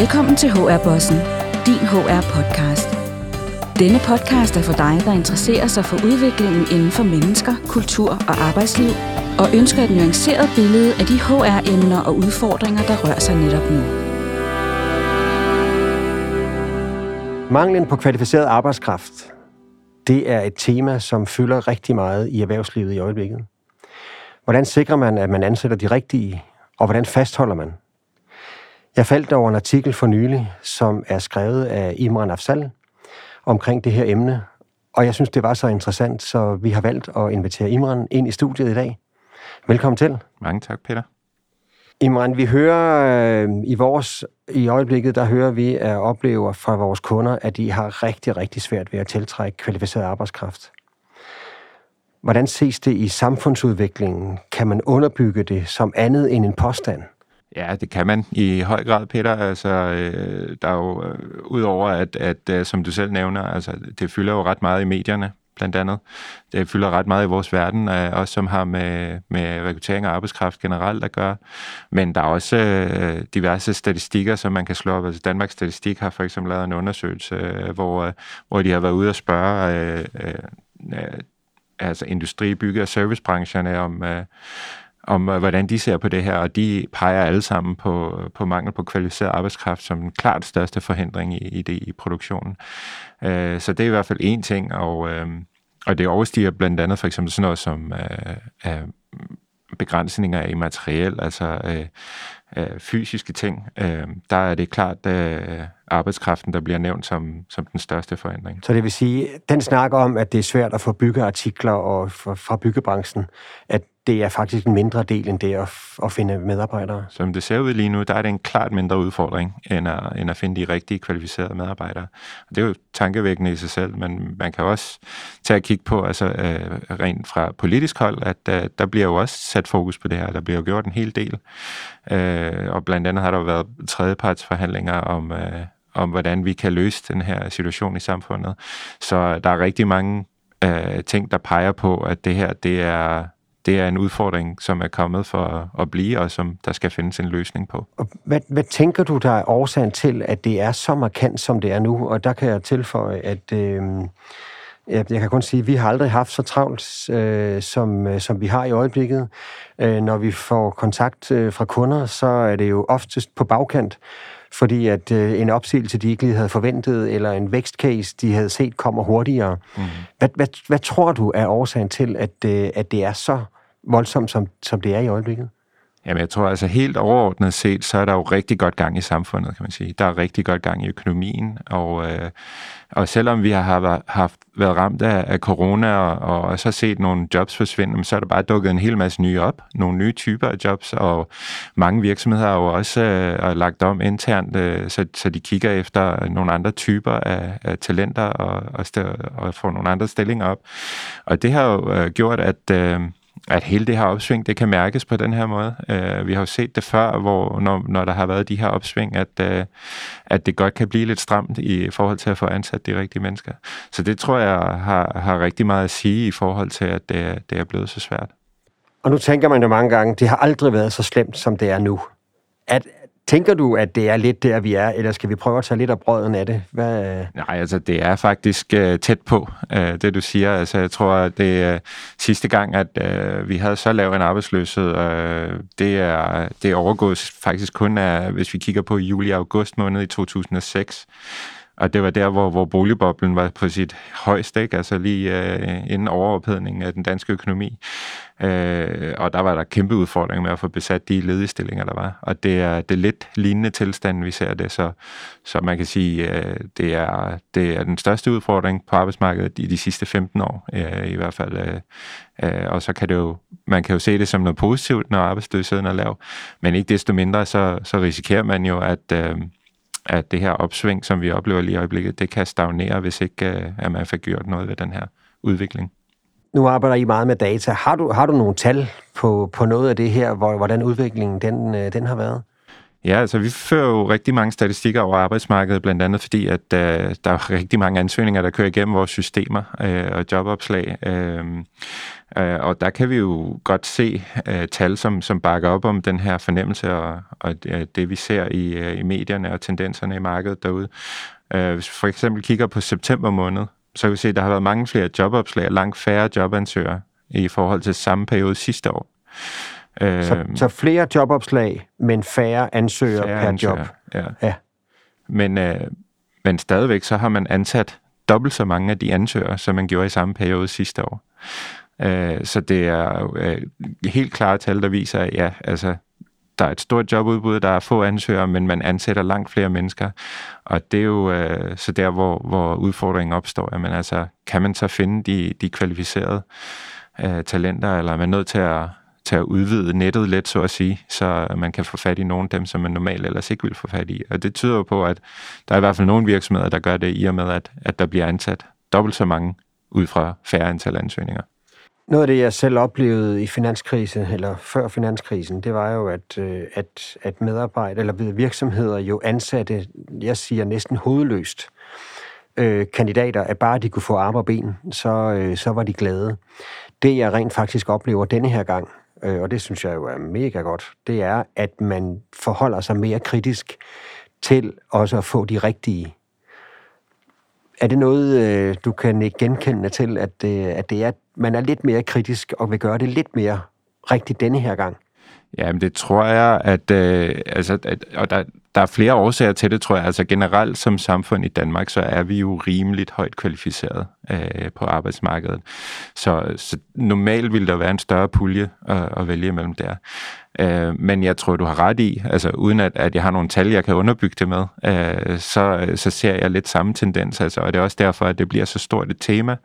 Velkommen til HR-bossen, din HR-podcast. Denne podcast er for dig, der interesserer sig for udviklingen inden for mennesker, kultur og arbejdsliv, og ønsker et nuanceret billede af de HR-emner og udfordringer, der rører sig netop nu. Manglen på kvalificeret arbejdskraft, det er et tema, som fylder rigtig meget i erhvervslivet i øjeblikket. Hvordan sikrer man, at man ansætter de rigtige, og hvordan fastholder man? Jeg faldt over en artikel for nylig, som er skrevet af Imran Afsal omkring det her emne, og jeg synes, det var så interessant, så vi har valgt at invitere Imran ind i studiet i dag. Velkommen til. Mange tak, Peter. Imran, vi hører øh, i vores i øjeblikket, der hører vi at oplever fra vores kunder, at de har rigtig, rigtig svært ved at tiltrække kvalificeret arbejdskraft. Hvordan ses det i samfundsudviklingen? Kan man underbygge det som andet end en påstand? Ja, det kan man i høj grad, Peter. Altså, øh, der er jo, øh, udover at, at, øh, som du selv nævner, altså, det fylder jo ret meget i medierne, blandt andet. Det fylder ret meget i vores verden, øh, også som har med, med rekruttering af arbejdskraft generelt at gøre. Men der er også øh, diverse statistikker, som man kan slå op. Altså Danmarks Statistik har for eksempel lavet en undersøgelse, øh, hvor, øh, hvor de har været ude og spørge øh, øh, altså industri-, bygge- og servicebrancherne om... Øh, om øh, hvordan de ser på det her, og de peger alle sammen på, på mangel på kvalificeret arbejdskraft som den klart største forhindring i, i det i produktionen. Øh, så det er i hvert fald en ting, og, øh, og det overstiger blandt andet for eksempel sådan noget som øh, øh, begrænsninger i materiel, altså øh, øh, fysiske ting. Øh, der er det klart øh, arbejdskraften, der bliver nævnt som, som den største forandring. Så det vil sige, den snakker om, at det er svært at få byggeartikler og fra byggebranchen, at det er faktisk en mindre del end det at, at finde medarbejdere. Som det ser ud lige nu, der er det en klart mindre udfordring, end at, end at finde de rigtige kvalificerede medarbejdere. Og det er jo tankevækkende i sig selv, men man kan også tage at kigge på, altså øh, rent fra politisk hold, at øh, der bliver jo også sat fokus på det her. Der bliver jo gjort en hel del. Øh, og blandt andet har der jo været tredjepartsforhandlinger om, øh, om, hvordan vi kan løse den her situation i samfundet. Så der er rigtig mange øh, ting, der peger på, at det her, det er det er en udfordring, som er kommet for at blive, og som der skal findes en løsning på. Og hvad, hvad tænker du, der er årsagen til, at det er så markant, som det er nu? Og der kan jeg tilføje, at øh, jeg, kan kun sige, at vi har aldrig haft så travlt, øh, som, øh, som vi har i øjeblikket. Øh, når vi får kontakt øh, fra kunder, så er det jo oftest på bagkant, fordi at øh, en opsigelse, de ikke lige havde forventet, eller en vækstcase, de havde set kommer hurtigere. Mm. Hvad, hvad, hvad tror du er årsagen til, at, øh, at det er så voldsomt, som, som det er i øjeblikket? Jamen, jeg tror altså helt overordnet set, så er der jo rigtig godt gang i samfundet, kan man sige. Der er rigtig godt gang i økonomien, og, øh, og selvom vi har haft, været ramt af, af corona og, og så set nogle jobs forsvinde, så er der bare dukket en hel masse nye op, nogle nye typer af jobs, og mange virksomheder har jo også øh, lagt om internt, øh, så, så de kigger efter nogle andre typer af, af talenter og, og, og får nogle andre stillinger op. Og det har jo øh, gjort, at... Øh, at hele det her opsving, det kan mærkes på den her måde. Øh, vi har jo set det før, hvor når, når der har været de her opsving, at, øh, at det godt kan blive lidt stramt i forhold til at få ansat de rigtige mennesker. Så det tror jeg har, har rigtig meget at sige i forhold til, at det, det er blevet så svært. Og nu tænker man jo mange gange, det har aldrig været så slemt, som det er nu. At, Tænker du, at det er lidt der, vi er, eller skal vi prøve at tage lidt af brøden af det? Hvad... Øh? Nej, altså det er faktisk uh, tæt på, uh, det du siger. Altså jeg tror, at det er uh, sidste gang, at uh, vi havde så lav en arbejdsløshed, uh, det, er, det overgås faktisk kun af, hvis vi kigger på juli-august måned i 2006. Og det var der, hvor, hvor boligboblen var på sit højeste, ikke? altså lige øh, inden overophedningen af den danske økonomi. Øh, og der var der kæmpe udfordringer med at få besat de ledige stillinger, der var. Og det er, det er lidt lignende tilstand, vi ser det. Så, så man kan sige, øh, det, er, det er den største udfordring på arbejdsmarkedet i de sidste 15 år, øh, i hvert fald. Øh, øh, og så kan det jo, man kan jo se det som noget positivt, når arbejdsløsheden er lav. Men ikke desto mindre, så, så risikerer man jo, at... Øh, at det her opsving, som vi oplever lige i øjeblikket, det kan stagnere, hvis ikke øh, at man får gjort noget ved den her udvikling. Nu arbejder I meget med data. Har du, har du nogle tal på, på noget af det her, hvor, hvordan udviklingen den, øh, den har været? Ja, altså vi fører jo rigtig mange statistikker over arbejdsmarkedet, blandt andet fordi, at uh, der er rigtig mange ansøgninger, der kører igennem vores systemer øh, og jobopslag. Øh, øh, og der kan vi jo godt se øh, tal, som, som bakker op om den her fornemmelse og, og øh, det, vi ser i, øh, i medierne og tendenserne i markedet derude. Øh, hvis vi for eksempel kigger på september måned, så kan vi se, at der har været mange flere jobopslag og langt færre jobansøgere i forhold til samme periode sidste år. Så, øhm, så flere jobopslag, men færre ansøgere færre per ansøgere, job. Ja. ja. Men, øh, men stadigvæk så har man ansat dobbelt så mange af de ansøgere, som man gjorde i samme periode sidste år. Øh, så det er øh, helt klare tal, der viser, at ja, altså, der er et stort jobudbud, der er få ansøgere, men man ansætter langt flere mennesker. Og det er jo øh, så der, hvor, hvor udfordringen opstår. Jamen, altså, kan man så finde de, de kvalificerede øh, talenter, eller er man nødt til at til at udvide nettet lidt, så at sige, så man kan få fat i nogle af dem, som man normalt ellers ikke vil få fat i. Og det tyder jo på, at der er i hvert fald nogle virksomheder, der gør det i og med, at, at der bliver ansat dobbelt så mange ud fra færre antal ansøgninger. Noget af det, jeg selv oplevede i finanskrisen, eller før finanskrisen, det var jo, at, øh, at, at medarbejdere eller virksomheder jo ansatte, jeg siger næsten hovedløst, øh, kandidater, at bare de kunne få arme og ben, så, øh, så var de glade. Det, jeg rent faktisk oplever denne her gang, øh, og det synes jeg jo er mega godt, det er, at man forholder sig mere kritisk til også at få de rigtige. Er det noget, øh, du kan ikke genkende til, at, øh, at det er, man er lidt mere kritisk og vil gøre det lidt mere rigtigt denne her gang? Ja, men det tror jeg, at, øh, altså, at og der, der er flere årsager til det, tror jeg. Altså generelt som samfund i Danmark, så er vi jo rimeligt højt kvalificeret øh, på arbejdsmarkedet. Så, så normalt ville der være en større pulje at, at vælge mellem der. Øh, men jeg tror, du har ret i, altså uden at, at jeg har nogle tal, jeg kan underbygge det med, øh, så, så ser jeg lidt samme tendens. Altså, og det er også derfor, at det bliver så stort et tema,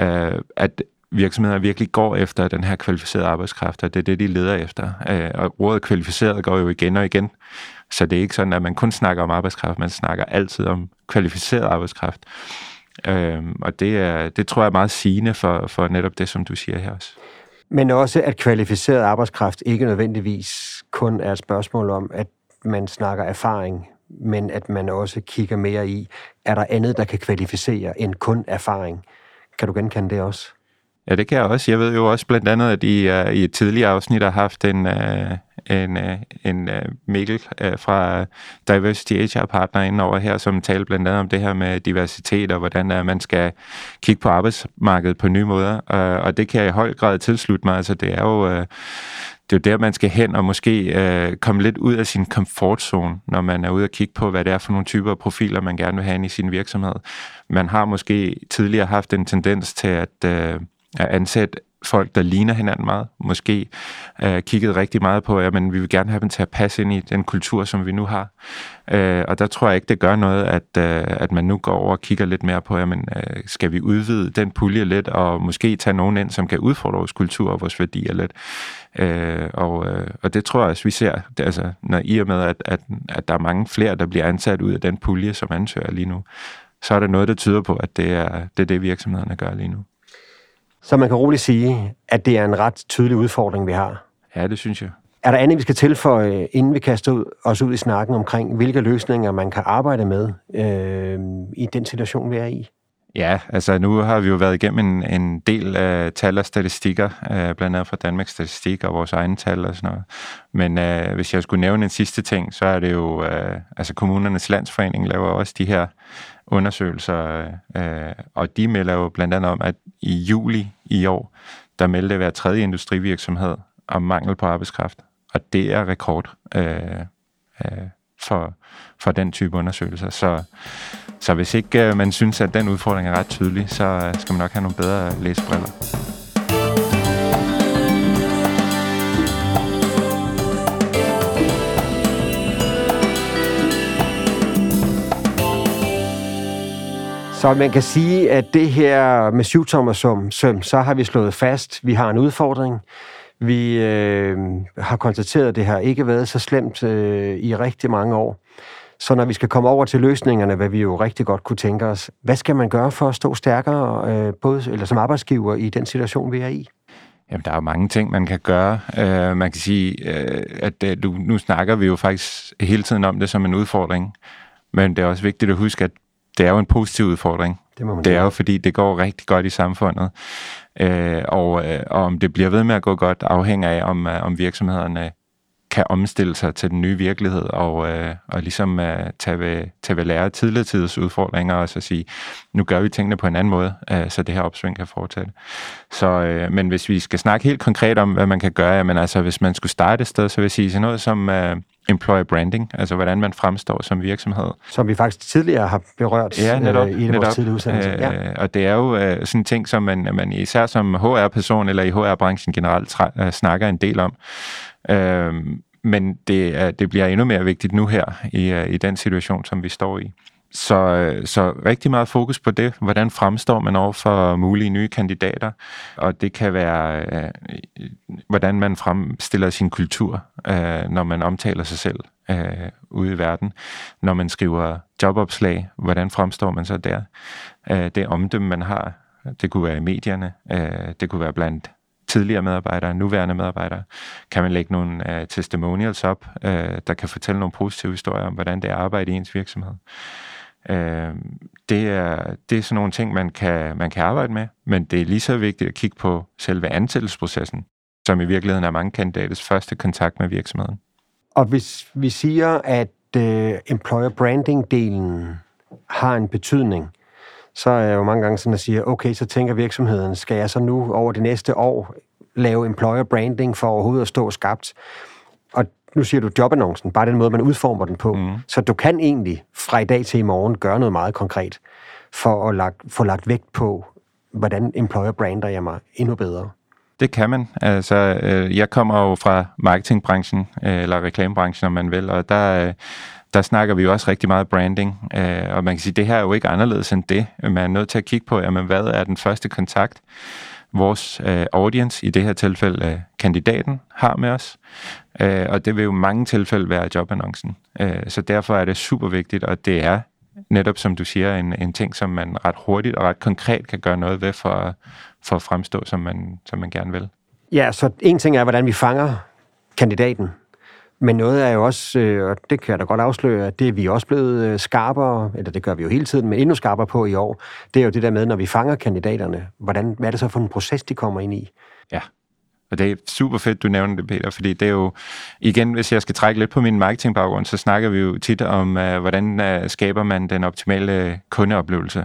øh, at virksomheder virkelig går efter den her kvalificerede arbejdskraft, og det er det, de leder efter. Øh, og ordet kvalificeret går jo igen og igen. Så det er ikke sådan, at man kun snakker om arbejdskraft, man snakker altid om kvalificeret arbejdskraft. Øhm, og det, er, det tror jeg er meget sigende for, for netop det, som du siger her også. Men også, at kvalificeret arbejdskraft ikke nødvendigvis kun er et spørgsmål om, at man snakker erfaring, men at man også kigger mere i, er der andet, der kan kvalificere end kun erfaring? Kan du genkende det også? Ja, det kan jeg også. Jeg ved jo også blandt andet, at I uh, i et tidligere afsnit har haft en, uh, en, uh, en uh, Mikkel uh, fra Diversity HR Partner inden over her, som talte blandt andet om det her med diversitet og hvordan uh, man skal kigge på arbejdsmarkedet på nye måder. Uh, og det kan jeg i høj grad tilslutte mig. Altså, det er jo... Uh, det er jo der, man skal hen og måske øh, komme lidt ud af sin komfortzone, når man er ude og kigge på, hvad det er for nogle typer af profiler, man gerne vil have ind i sin virksomhed. Man har måske tidligere haft en tendens til at, øh, at ansætte folk, der ligner hinanden meget. Måske øh, kigget rigtig meget på, at men vi vil gerne have dem til at passe ind i den kultur, som vi nu har. Øh, og der tror jeg ikke, det gør noget, at, øh, at man nu går over og kigger lidt mere på, men øh, skal vi udvide den pulje lidt, og måske tage nogen ind, som kan udfordre vores kultur og vores værdier lidt. Øh, og, øh, og det tror jeg også, vi ser, det, altså, når i og med, at, at, at der er mange flere, der bliver ansat ud af den pulje, som ansøger lige nu, så er der noget, der tyder på, at det er det, er det virksomhederne gør lige nu. Så man kan roligt sige, at det er en ret tydelig udfordring, vi har. Ja, det synes jeg. Er der andet, vi skal tilføje, inden vi kaster ud, os ud i snakken omkring, hvilke løsninger man kan arbejde med øh, i den situation, vi er i? Ja, altså nu har vi jo været igennem en, en del af tal og statistikker, øh, blandt andet fra Danmarks Statistik og vores egne tal og sådan noget. Men øh, hvis jeg skulle nævne en sidste ting, så er det jo, øh, altså kommunernes landsforening laver også de her undersøgelser, øh, og de melder jo blandt andet om, at i juli i år, der meldte hver tredje industrivirksomhed om mangel på arbejdskraft. Og det er rekord øh, øh, for, for den type undersøgelser. Så, så hvis ikke øh, man synes, at den udfordring er ret tydelig, så øh, skal man nok have nogle bedre læsebriller. Så man kan sige, at det her med syvtommersum, søm, så har vi slået fast, vi har en udfordring. Vi øh, har konstateret, at det har ikke været så slemt øh, i rigtig mange år. Så når vi skal komme over til løsningerne, hvad vi jo rigtig godt kunne tænke os, hvad skal man gøre for at stå stærkere, øh, både eller som arbejdsgiver i den situation, vi er i? Jamen, der er jo mange ting, man kan gøre. Øh, man kan sige, øh, at øh, nu snakker vi jo faktisk hele tiden om det som en udfordring, men det er også vigtigt at huske, at det er jo en positiv udfordring. Det, må man det er jo fordi, det går rigtig godt i samfundet. Uh, og, uh, og om det bliver ved med at gå godt, afhænger af, om, uh, om virksomhederne kan omstille sig til den nye virkelighed og, øh, og ligesom øh, tage, ved, tage ved lære tidligere tiders udfordringer og så sige, nu gør vi tingene på en anden måde, øh, så det her opsving kan fortsætte. Så, øh, men hvis vi skal snakke helt konkret om, hvad man kan gøre, jamen altså hvis man skulle starte et sted, så vil jeg sige sådan noget som øh, employer branding, altså hvordan man fremstår som virksomhed. Som vi faktisk tidligere har berørt ja, netop, øh, i en af vores tidligere udsendelser. Øh, ja. Og det er jo øh, sådan ting, som man, man især som HR-person eller i HR-branchen generelt øh, snakker en del om. Øh, men det, det bliver endnu mere vigtigt nu her i, øh, i den situation, som vi står i. Så, øh, så rigtig meget fokus på det. Hvordan fremstår man over for mulige nye kandidater? Og det kan være, øh, hvordan man fremstiller sin kultur, øh, når man omtaler sig selv øh, ude i verden. Når man skriver jobopslag, hvordan fremstår man så der? Øh, det omdømme, man har, det kunne være i medierne, øh, det kunne være blandt tidligere medarbejdere, nuværende medarbejdere, kan man lægge nogle øh, testimonials op, øh, der kan fortælle nogle positive historier om, hvordan det er at arbejde i ens virksomhed. Øh, det, er, det er sådan nogle ting, man kan, man kan arbejde med, men det er lige så vigtigt at kigge på selve ansættelsesprocessen, som i virkeligheden er mange kandidaters første kontakt med virksomheden. Og hvis vi siger, at øh, employer branding-delen har en betydning, så er jeg jo mange gange sådan at sige, okay, så tænker virksomheden, skal jeg så nu over det næste år lave employer branding for overhovedet at stå skabt? Nu siger du jobannoncen, bare den måde, man udformer den på. Mm. Så du kan egentlig fra i dag til i morgen gøre noget meget konkret for at lagt, få lagt vægt på, hvordan employer brander jeg mig endnu bedre. Det kan man. Altså, øh, jeg kommer jo fra marketingbranchen, øh, eller reklamebranchen, om man vil, og der, øh, der snakker vi jo også rigtig meget branding, og man kan sige, at det her er jo ikke anderledes end det. Man er nødt til at kigge på, jamen, hvad er den første kontakt, vores øh, audience, i det her tilfælde øh, kandidaten, har med os. Øh, og det vil jo mange tilfælde være jobannoncen. Øh, så derfor er det super vigtigt, og det er netop, som du siger, en, en ting, som man ret hurtigt og ret konkret kan gøre noget ved for, for at fremstå, som man, som man gerne vil. Ja, så en ting er, hvordan vi fanger kandidaten, men noget er jo også, øh, og det kan jeg da godt afsløre, at det er vi også blevet øh, skarpere, eller det gør vi jo hele tiden, men endnu skarpere på i år, det er jo det der med, når vi fanger kandidaterne, hvordan, hvad er det så for en proces, de kommer ind i? Ja, og det er super fedt, du nævner det, Peter, fordi det er jo, igen, hvis jeg skal trække lidt på min marketingbaggrund, så snakker vi jo tit om, uh, hvordan uh, skaber man den optimale kundeoplevelse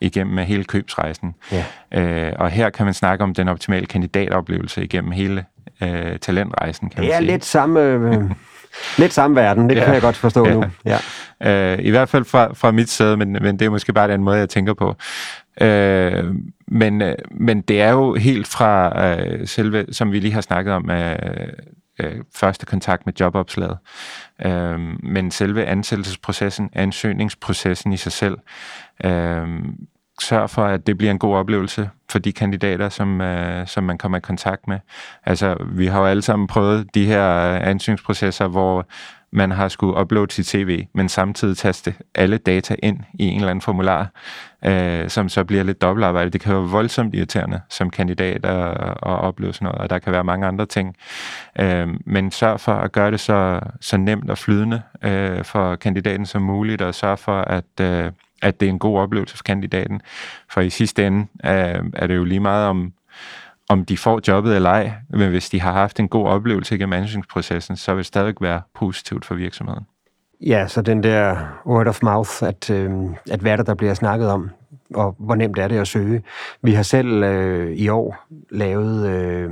igennem hele købsrejsen. Ja. Uh, og her kan man snakke om den optimale kandidatoplevelse igennem hele øh, talentrejsen, kan man sige. Det er lidt samme, øh, lidt samme verden, det ja. kan jeg godt forstå ja. nu. Ja. Øh, I hvert fald fra, fra mit sæde, men, men det er måske bare den måde, jeg tænker på. Øh, men, øh, men det er jo helt fra øh, selve, som vi lige har snakket om, øh, øh, første kontakt med jobopslaget. Øh, men selve ansættelsesprocessen, ansøgningsprocessen i sig selv, øh, sørg for, at det bliver en god oplevelse for de kandidater, som, øh, som man kommer i kontakt med. Altså, vi har jo alle sammen prøvet de her øh, ansøgningsprocesser, hvor man har skulle uploade sit CV, men samtidig taste alle data ind i en eller anden formular, øh, som så bliver lidt dobbeltarbejde. Det kan være voldsomt irriterende som kandidat at, at opleve sådan noget, og der kan være mange andre ting. Øh, men sørg for at gøre det så, så nemt og flydende øh, for kandidaten som muligt, og sørg for, at øh, at det er en god oplevelse for kandidaten. For i sidste ende øh, er det jo lige meget om, om de får jobbet eller ej, men hvis de har haft en god oplevelse i manageringsprocessen, så vil det stadig være positivt for virksomheden. Ja, så den der word of mouth, at, øh, at hvad der, der bliver snakket om, og hvor nemt er det at søge. Vi har selv øh, i år lavet øh,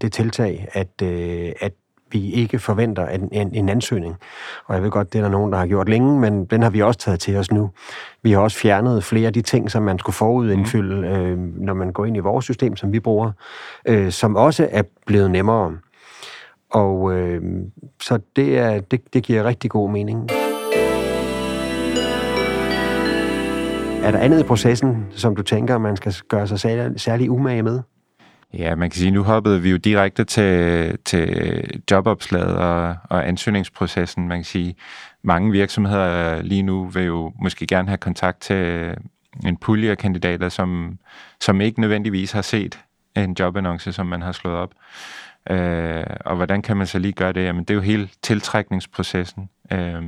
det tiltag, at, øh, at vi ikke forventer en, en, en ansøgning. Og jeg ved godt, det er der nogen, der har gjort længe, men den har vi også taget til os nu. Vi har også fjernet flere af de ting, som man skulle forudindfylde, mm. øh, når man går ind i vores system, som vi bruger, øh, som også er blevet nemmere. Og øh, så det, er, det, det giver rigtig god mening. Er der andet i processen, som du tænker, man skal gøre sig særlig, særlig umage med? Ja, man kan sige, nu hoppede vi jo direkte til, til jobopslaget og, og ansøgningsprocessen. Man kan sige, mange virksomheder lige nu vil jo måske gerne have kontakt til en pulje af kandidater, som, som ikke nødvendigvis har set en jobannonce, som man har slået op. Øh, og hvordan kan man så lige gøre det? Jamen, det er jo hele tiltrækningsprocessen. Øh,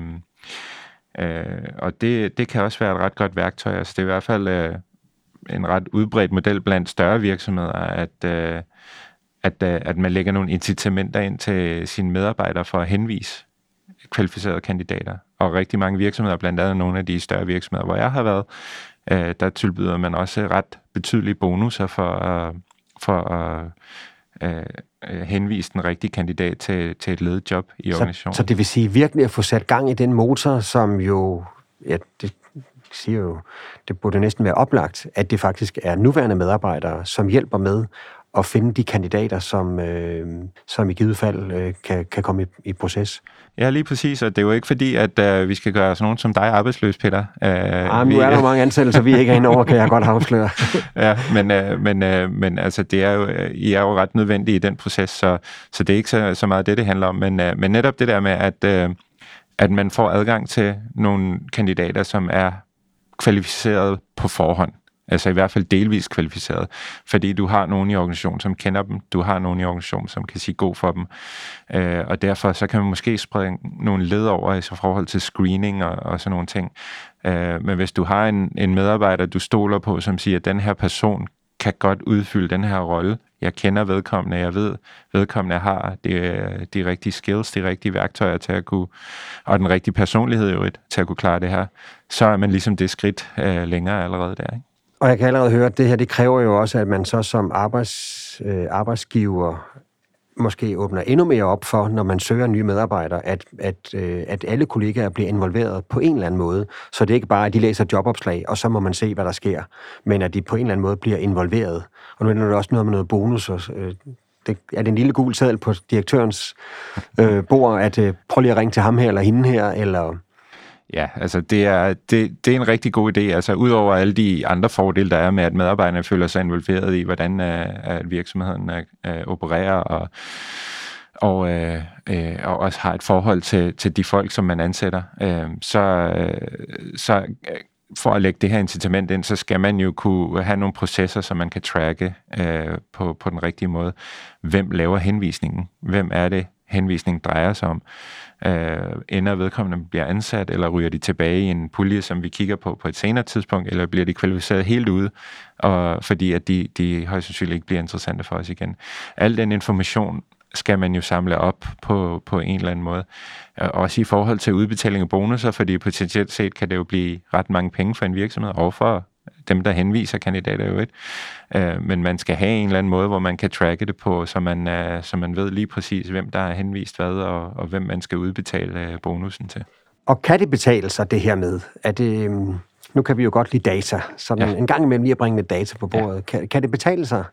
øh, og det, det kan også være et ret godt værktøj. Altså, det er i hvert fald øh, en ret udbredt model blandt større virksomheder, at, øh, at, øh, at man lægger nogle incitamenter ind til sine medarbejdere for at henvise kvalificerede kandidater. Og rigtig mange virksomheder, blandt andet nogle af de større virksomheder, hvor jeg har været, øh, der tilbyder man også ret betydelige bonusser for, uh, for at uh, henvise den rigtige kandidat til, til et ledet job i organisationen. Så, så det vil sige virkelig at få sat gang i den motor, som jo, ja, det siger jo, det burde næsten være oplagt, at det faktisk er nuværende medarbejdere, som hjælper med at finde de kandidater, som, øh, som i givet fald øh, kan, kan komme i, i proces. Ja, lige præcis, og det er jo ikke fordi, at øh, vi skal gøre sådan nogen som dig arbejdsløs, Peter. Øh, ah, nu er der mange ansættelser, vi ikke er inde over, kan jeg godt afsløre. ja, men, øh, men, øh, men altså, det er jo, I er jo ret nødvendige i den proces, så, så det er ikke så, så meget det, det handler om, men, øh, men netop det der med, at, øh, at man får adgang til nogle kandidater, som er kvalificeret på forhånd. Altså i hvert fald delvis kvalificeret, fordi du har nogen i organisationen, som kender dem, du har nogen i organisationen, som kan sige god for dem, øh, og derfor så kan man måske sprede nogle led over i så forhold til screening og, og sådan nogle ting. Øh, men hvis du har en, en medarbejder, du stoler på, som siger, at den her person kan godt udfylde den her rolle, jeg kender vedkommende, jeg ved, vedkommende har de, de rigtige skills, de rigtige værktøjer til at kunne, og den rigtige personlighed i øvrigt, til at kunne klare det her, så er man ligesom det skridt øh, længere allerede der. Ikke? Og jeg kan allerede høre, at det her det kræver jo også, at man så som arbejds, øh, arbejdsgiver måske åbner endnu mere op for, når man søger nye medarbejdere, at, at, øh, at alle kollegaer bliver involveret på en eller anden måde. Så det er ikke bare, at de læser jobopslag, og så må man se, hvad der sker, men at de på en eller anden måde bliver involveret. Og nu er det også noget med noget bonus. Og, øh, det, er det en lille gul sædel på direktørens øh, bord, at øh, prøv lige at ringe til ham her eller hende her, eller Ja, altså det er, det, det er en rigtig god idé. Altså udover alle de andre fordele, der er med, at medarbejderne føler sig involveret i, hvordan uh, at virksomheden uh, opererer og, og, øh, og også har et forhold til, til de folk, som man ansætter, øh, så, øh, så for at lægge det her incitament ind, så skal man jo kunne have nogle processer, som man kan tracke øh, på, på den rigtige måde. Hvem laver henvisningen? Hvem er det, henvisningen drejer sig om? Øh, ender vedkommende bliver ansat, eller ryger de tilbage i en pulje, som vi kigger på på et senere tidspunkt, eller bliver de kvalificeret helt ude, og, fordi at de, de højst sandsynligt ikke bliver interessante for os igen. Al den information skal man jo samle op på, på en eller anden måde. Øh, også i forhold til udbetaling af bonusser, fordi potentielt set kan det jo blive ret mange penge for en virksomhed, og for dem, der henviser kandidater jo ikke. Øh, men man skal have en eller anden måde, hvor man kan tracke det på, så man, øh, så man ved lige præcis, hvem der har henvist hvad, og, og hvem man skal udbetale øh, bonusen til. Og kan det betale sig, det her med? Er det, øhm, nu kan vi jo godt lide data, så ja. en gang imellem lige at bringe lidt data på bordet. Ja. Kan, kan det betale sig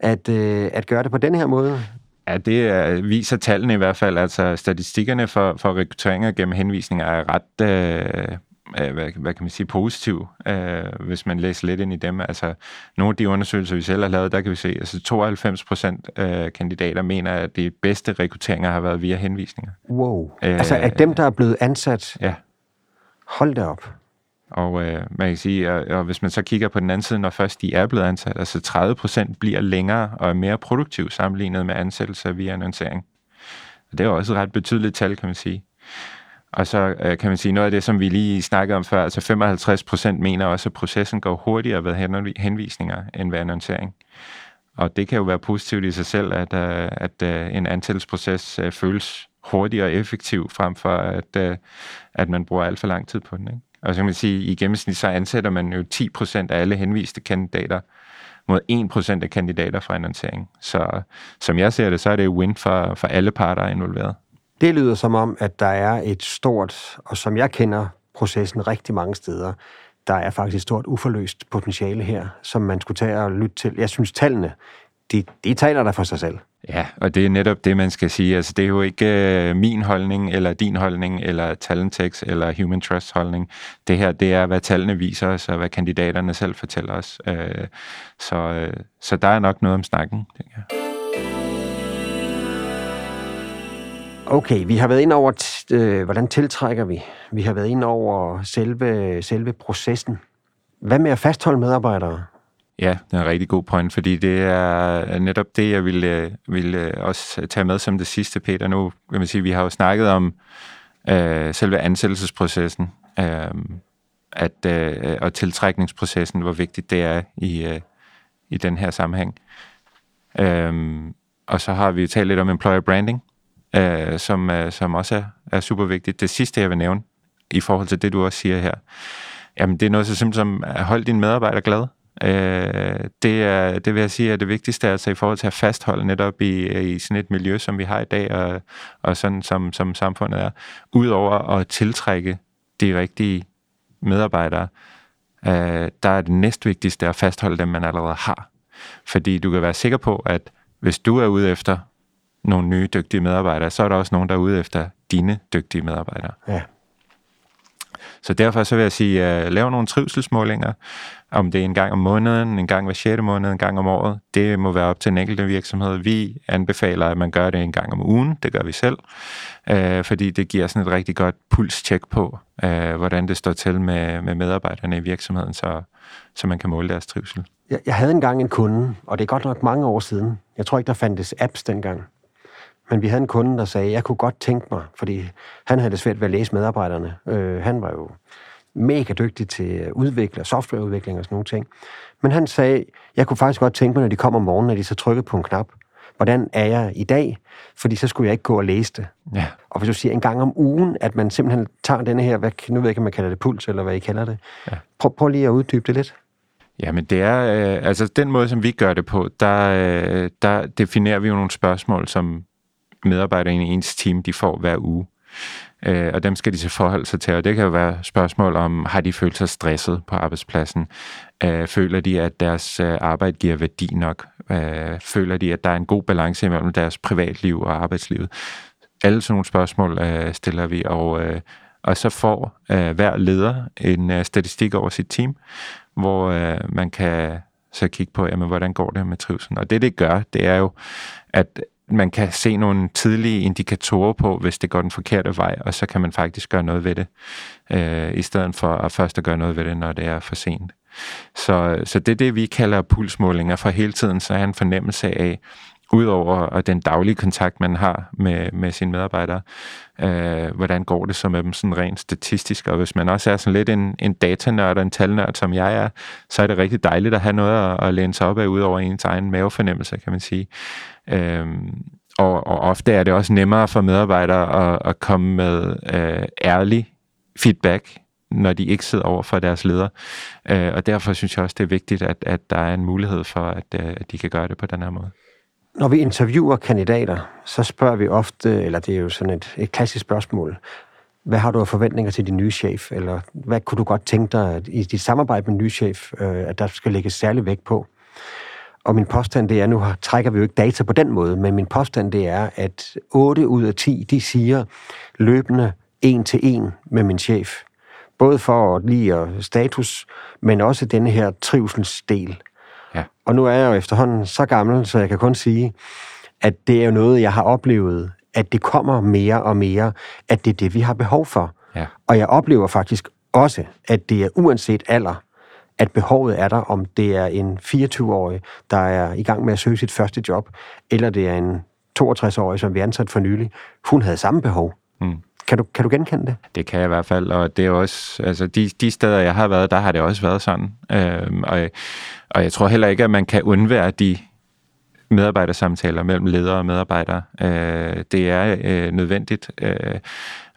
at, øh, at gøre det på den her måde? Ja, det er, viser tallene i hvert fald. Altså statistikkerne for, for rekrutteringer gennem henvisninger er ret, øh, hvad, hvad kan man sige, positiv, øh, hvis man læser lidt ind i dem. Altså, nogle af de undersøgelser, vi selv har lavet, der kan vi se, altså 92 procent af kandidater mener, at de bedste rekrutteringer har været via henvisninger. Wow. Øh, altså, at dem, der er blevet ansat? Ja. Hold da op. Og øh, man kan sige, og, og hvis man så kigger på den anden side, når først de er blevet ansat, altså 30 procent bliver længere og er mere produktiv sammenlignet med ansættelser via annoncering. Og det er også et ret betydeligt tal, kan man sige. Og så øh, kan man sige noget af det, som vi lige snakkede om før, altså 55 procent mener også, at processen går hurtigere ved henvisninger end ved annoncering. Og det kan jo være positivt i sig selv, at, øh, at øh, en ansættelsesproces øh, føles hurtigere og effektiv, frem for at, øh, at man bruger alt for lang tid på den. Ikke? Og så kan man sige, at i gennemsnit så ansætter man jo 10 procent af alle henviste kandidater mod 1 procent af kandidater fra annoncering. Så som jeg ser det, så er det win for, for alle parter involveret. Det lyder som om, at der er et stort, og som jeg kender processen rigtig mange steder, der er faktisk et stort uforløst potentiale her, som man skulle tage og lytte til. Jeg synes, tallene, de, de taler der for sig selv. Ja, og det er netop det, man skal sige. Altså, det er jo ikke øh, min holdning, eller din holdning, eller Talentex, eller Human Trust holdning. Det her, det er, hvad tallene viser os, og hvad kandidaterne selv fortæller os. Øh, så, øh, så der er nok noget om snakken, tænker jeg. Okay, vi har været ind over, øh, hvordan tiltrækker vi? Vi har været ind over selve, selve processen. Hvad med at fastholde medarbejdere? Ja, det er en rigtig god point, fordi det er netop det, jeg ville, øh, ville øh, også tage med som det sidste, Peter. Nu kan man sige, vi har jo snakket om øh, selve ansættelsesprocessen, øh, at, øh, og tiltrækningsprocessen, hvor vigtigt det er i, øh, i den her sammenhæng. Øh, og så har vi talt lidt om employer branding, øh, som, øh, som også er, er super vigtigt. Det sidste, jeg vil nævne, i forhold til det, du også siger her, jamen det er noget så simpelt som at holde dine medarbejdere glade. Øh, det, er, det vil jeg sige er det vigtigste, altså i forhold til at fastholde netop i, i sådan et miljø, som vi har i dag, og, og sådan som, som samfundet er. Udover at tiltrække de rigtige medarbejdere, øh, der er det næstvigtigste at fastholde dem, man allerede har. Fordi du kan være sikker på, at hvis du er ude efter nogle nye dygtige medarbejdere, så er der også nogen, der er ude efter dine dygtige medarbejdere. Ja. Så derfor så vil jeg sige, uh, lav nogle trivselsmålinger, om det er en gang om måneden, en gang hver 6. måned, en gang om året. Det må være op til en enkelt virksomhed. Vi anbefaler, at man gør det en gang om ugen. Det gør vi selv, uh, fordi det giver sådan et rigtig godt pulstjek på, uh, hvordan det står til med, med medarbejderne i virksomheden, så, så man kan måle deres trivsel. Jeg, jeg havde engang en kunde, og det er godt nok mange år siden. Jeg tror ikke, der fandtes apps dengang. Men vi havde en kunde, der sagde, jeg kunne godt tænke mig, fordi han havde det svært ved at læse medarbejderne. Øh, han var jo mega dygtig til udvikle, softwareudvikling og sådan nogle ting. Men han sagde, jeg kunne faktisk godt tænke mig, når de kom om morgenen, at de så trykkede på en knap. Hvordan er jeg i dag? Fordi så skulle jeg ikke gå og læse det. Ja. Og hvis du siger en gang om ugen, at man simpelthen tager denne her, hvad, nu ved jeg ikke, om man kalder det puls, eller hvad I kalder det. Ja. Prøv, prøv lige at uddybe det lidt. Ja, men det er, øh, altså den måde, som vi gør det på, der, øh, der definerer vi jo nogle spørgsmål, som medarbejderne i ens team, de får hver uge. Øh, og dem skal de så forholde sig til, og det kan jo være spørgsmål om, har de følt sig stresset på arbejdspladsen? Øh, føler de, at deres øh, arbejde giver værdi nok? Øh, føler de, at der er en god balance mellem deres privatliv og arbejdslivet? Alle sådan nogle spørgsmål øh, stiller vi, og, øh, og så får øh, hver leder en øh, statistik over sit team, hvor øh, man kan så kigge på, jamen, hvordan går det med trivselen. Og det, det gør, det er jo, at man kan se nogle tidlige indikatorer på, hvis det går den forkerte vej, og så kan man faktisk gøre noget ved det, øh, i stedet for at først at gøre noget ved det, når det er for sent. Så, så det er det, vi kalder pulsmålinger, for hele tiden så er en fornemmelse af, udover øh, den daglige kontakt, man har med, med sine medarbejdere, øh, hvordan går det så med dem sådan rent statistisk, og hvis man også er sådan lidt en, en datanørd og en talnørd, som jeg er, så er det rigtig dejligt at have noget at, at læne sig op af, udover ens egen mavefornemmelse, kan man sige. Øh, og, og ofte er det også nemmere for medarbejdere at, at komme med øh, ærlig feedback, når de ikke sidder over for deres leder. Øh, og derfor synes jeg også, det er vigtigt, at, at der er en mulighed for, at, øh, at de kan gøre det på den her måde. Når vi interviewer kandidater, så spørger vi ofte, eller det er jo sådan et, et klassisk spørgsmål, hvad har du af forventninger til din nye chef? Eller hvad kunne du godt tænke dig i dit samarbejde med den nye chef, øh, at der skal lægges særlig vægt på? Og min påstand det er, nu trækker vi jo ikke data på den måde, men min påstand det er, at 8 ud af 10, de siger løbende en til en med min chef. Både for at lige at status, men også denne her trivselsdel. Ja. Og nu er jeg jo efterhånden så gammel, så jeg kan kun sige, at det er jo noget, jeg har oplevet, at det kommer mere og mere, at det er det, vi har behov for. Ja. Og jeg oplever faktisk også, at det er uanset alder, at behovet er der, om det er en 24-årig, der er i gang med at søge sit første job, eller det er en 62-årig, som vi ansat for nylig. Hun havde samme behov. Mm. Kan du, kan du genkende det? Det kan jeg i hvert fald, og det er også, altså de, de steder, jeg har været, der har det også været sådan. Øhm, og, og jeg tror heller ikke, at man kan undvære de medarbejdersamtaler mellem ledere og medarbejdere. Øh, det er øh, nødvendigt. Øh,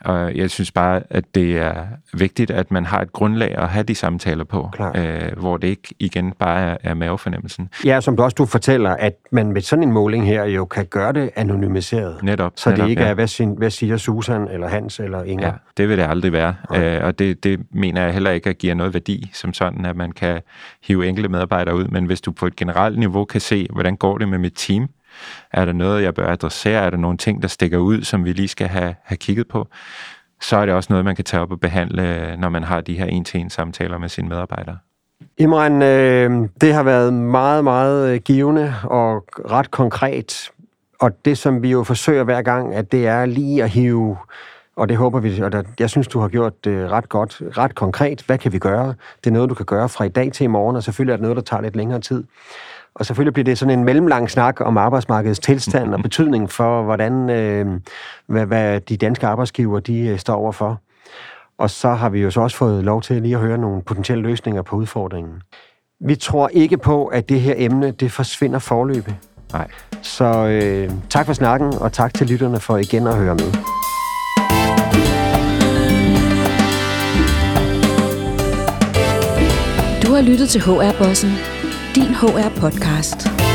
og jeg synes bare, at det er vigtigt, at man har et grundlag at have de samtaler på, øh, hvor det ikke igen bare er, er mavefornemmelsen. Ja, som du også du fortæller, at man med sådan en måling her jo kan gøre det anonymiseret. Netop. Så netop, det ikke ja. er, hvad, sin, hvad siger Susan, eller Hans, eller Inger. Ja, det vil det aldrig være. Øh, og det, det mener jeg heller ikke at give noget værdi, som sådan, at man kan hive enkelte medarbejdere ud. Men hvis du på et generelt niveau kan se, hvordan går det med mit team, er der noget, jeg bør adressere? Er der nogle ting, der stikker ud, som vi lige skal have, have kigget på? Så er det også noget, man kan tage op og behandle, når man har de her en-til-en samtaler med sine medarbejdere. Imran, øh, det har været meget, meget øh, givende og ret konkret. Og det, som vi jo forsøger hver gang, at det er lige at hive Og det håber vi, og der, jeg synes, du har gjort det ret godt, ret konkret. Hvad kan vi gøre? Det er noget, du kan gøre fra i dag til i morgen, og selvfølgelig er det noget, der tager lidt længere tid. Og selvfølgelig bliver det sådan en mellemlang snak om arbejdsmarkedets tilstand og betydning for, hvordan øh, hvad, hvad de danske arbejdsgiver de øh, står overfor. Og så har vi jo så også fået lov til lige at høre nogle potentielle løsninger på udfordringen. Vi tror ikke på, at det her emne det forsvinder forløbet. Nej. Så øh, tak for snakken, og tak til lytterne for igen at høre med. Du har lyttet til HR-bossen, din HR-podcast.